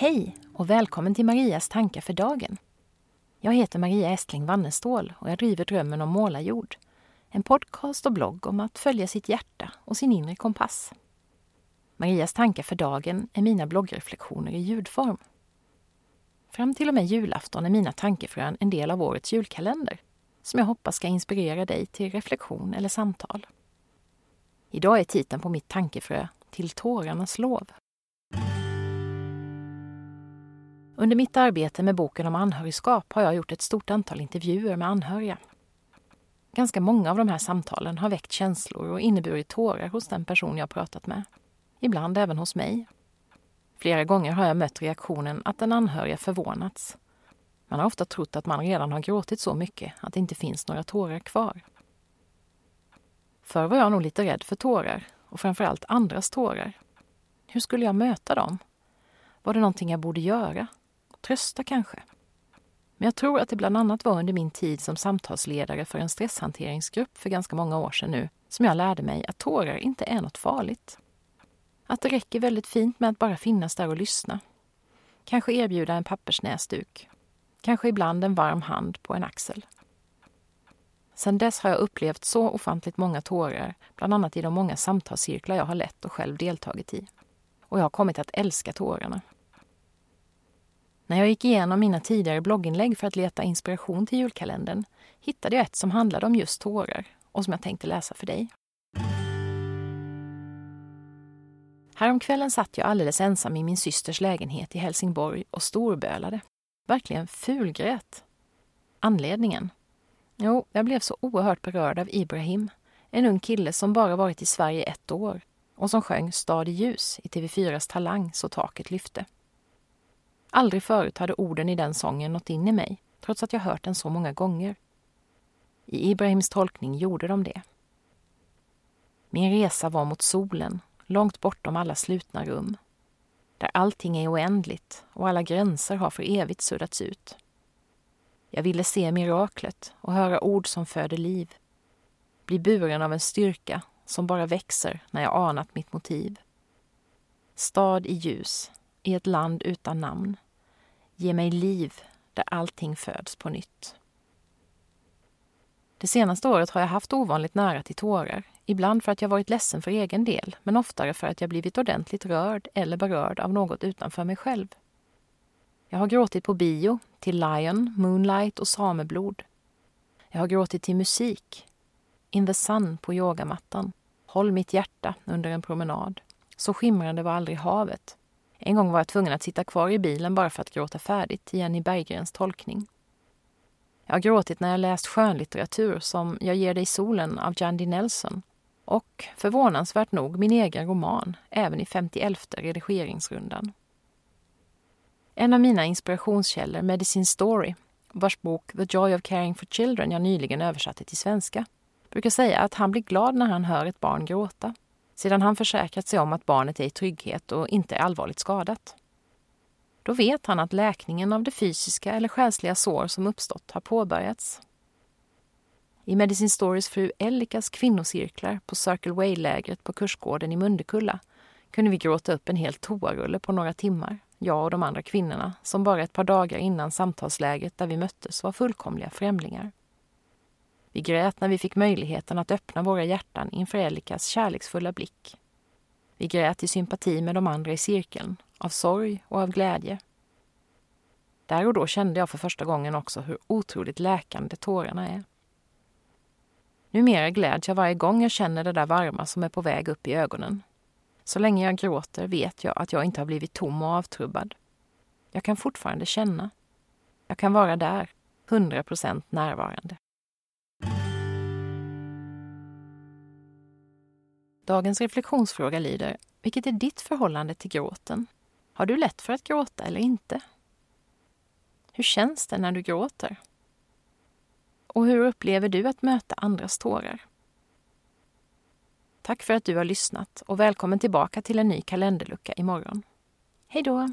Hej och välkommen till Marias tankar för dagen. Jag heter Maria Estling Wannestål och jag driver Drömmen om målarjord. En podcast och blogg om att följa sitt hjärta och sin inre kompass. Marias tankar för dagen är mina bloggreflektioner i ljudform. Fram till och med julafton är mina tankefrön en del av årets julkalender som jag hoppas ska inspirera dig till reflektion eller samtal. Idag är titeln på mitt tankefrö Till tårarnas lov. Under mitt arbete med boken om anhörigskap har jag gjort ett stort antal intervjuer med anhöriga. Ganska många av de här samtalen har väckt känslor och inneburit tårar hos den person jag pratat med. Ibland även hos mig. Flera gånger har jag mött reaktionen att den anhöriga förvånats. Man har ofta trott att man redan har gråtit så mycket att det inte finns några tårar kvar. Förr var jag nog lite rädd för tårar och framförallt andras tårar. Hur skulle jag möta dem? Var det någonting jag borde göra? Trösta kanske? Men jag tror att det bland annat var under min tid som samtalsledare för en stresshanteringsgrupp för ganska många år sedan nu som jag lärde mig att tårar inte är något farligt. Att det räcker väldigt fint med att bara finnas där och lyssna. Kanske erbjuda en pappersnäsduk. Kanske ibland en varm hand på en axel. Sedan dess har jag upplevt så ofantligt många tårar, bland annat i de många samtalscirklar jag har lett och själv deltagit i. Och jag har kommit att älska tårarna. När jag gick igenom mina tidigare blogginlägg för att leta inspiration till julkalendern hittade jag ett som handlade om just tårar och som jag tänkte läsa för dig. Häromkvällen satt jag alldeles ensam i min systers lägenhet i Helsingborg och storbölade. Verkligen fulgrät. Anledningen? Jo, jag blev så oerhört berörd av Ibrahim, en ung kille som bara varit i Sverige ett år och som sjöng Stad i ljus i TV4s Talang så taket lyfte. Aldrig förut hade orden i den sången nått in i mig, trots att jag hört den så många gånger. I Ibrahims tolkning gjorde de det. Min resa var mot solen, långt bortom alla slutna rum. Där allting är oändligt och alla gränser har för evigt suddats ut. Jag ville se miraklet och höra ord som föder liv. Bli buren av en styrka som bara växer när jag anat mitt motiv. Stad i ljus, i ett land utan namn. Ge mig liv där allting föds på nytt. Det senaste året har jag haft ovanligt nära till tårar. Ibland för att jag varit ledsen för egen del, men oftare för att jag blivit ordentligt rörd eller berörd av något utanför mig själv. Jag har gråtit på bio, till Lion, Moonlight och Sameblod. Jag har gråtit till musik. In the sun på yogamattan. Håll mitt hjärta under en promenad. Så skimrande var aldrig havet. En gång var jag tvungen att sitta kvar i bilen bara för att gråta färdigt i Jenny Berggrens tolkning. Jag har gråtit när jag läst skönlitteratur som Jag ger dig solen av Jandy Nelson och förvånansvärt nog min egen roman, även i 51 redigeringsrundan. En av mina inspirationskällor, Medicine Story, vars bok The Joy of Caring for Children jag nyligen översatte till svenska, brukar säga att han blir glad när han hör ett barn gråta sedan han försäkrat sig om att barnet är i trygghet och inte är allvarligt skadat. Då vet han att läkningen av det fysiska eller själsliga sår som uppstått har påbörjats. I Medicine Stories fru Ellikas kvinnocirklar på Circle Way-lägret på kursgården i Mundekulla kunde vi gråta upp en hel toarulle på några timmar, jag och de andra kvinnorna som bara ett par dagar innan samtalslägret där vi möttes var fullkomliga främlingar. Vi grät när vi fick möjligheten att öppna våra hjärtan inför Ellikas kärleksfulla blick. Vi grät i sympati med de andra i cirkeln, av sorg och av glädje. Där och då kände jag för första gången också hur otroligt läkande tårarna är. Numera gläds jag varje gång jag känner det där varma som är på väg upp i ögonen. Så länge jag gråter vet jag att jag inte har blivit tom och avtrubbad. Jag kan fortfarande känna. Jag kan vara där, hundra procent närvarande. Dagens reflektionsfråga lyder, vilket är ditt förhållande till gråten? Har du lätt för att gråta eller inte? Hur känns det när du gråter? Och hur upplever du att möta andras tårar? Tack för att du har lyssnat och välkommen tillbaka till en ny kalenderlucka imorgon. Hej då!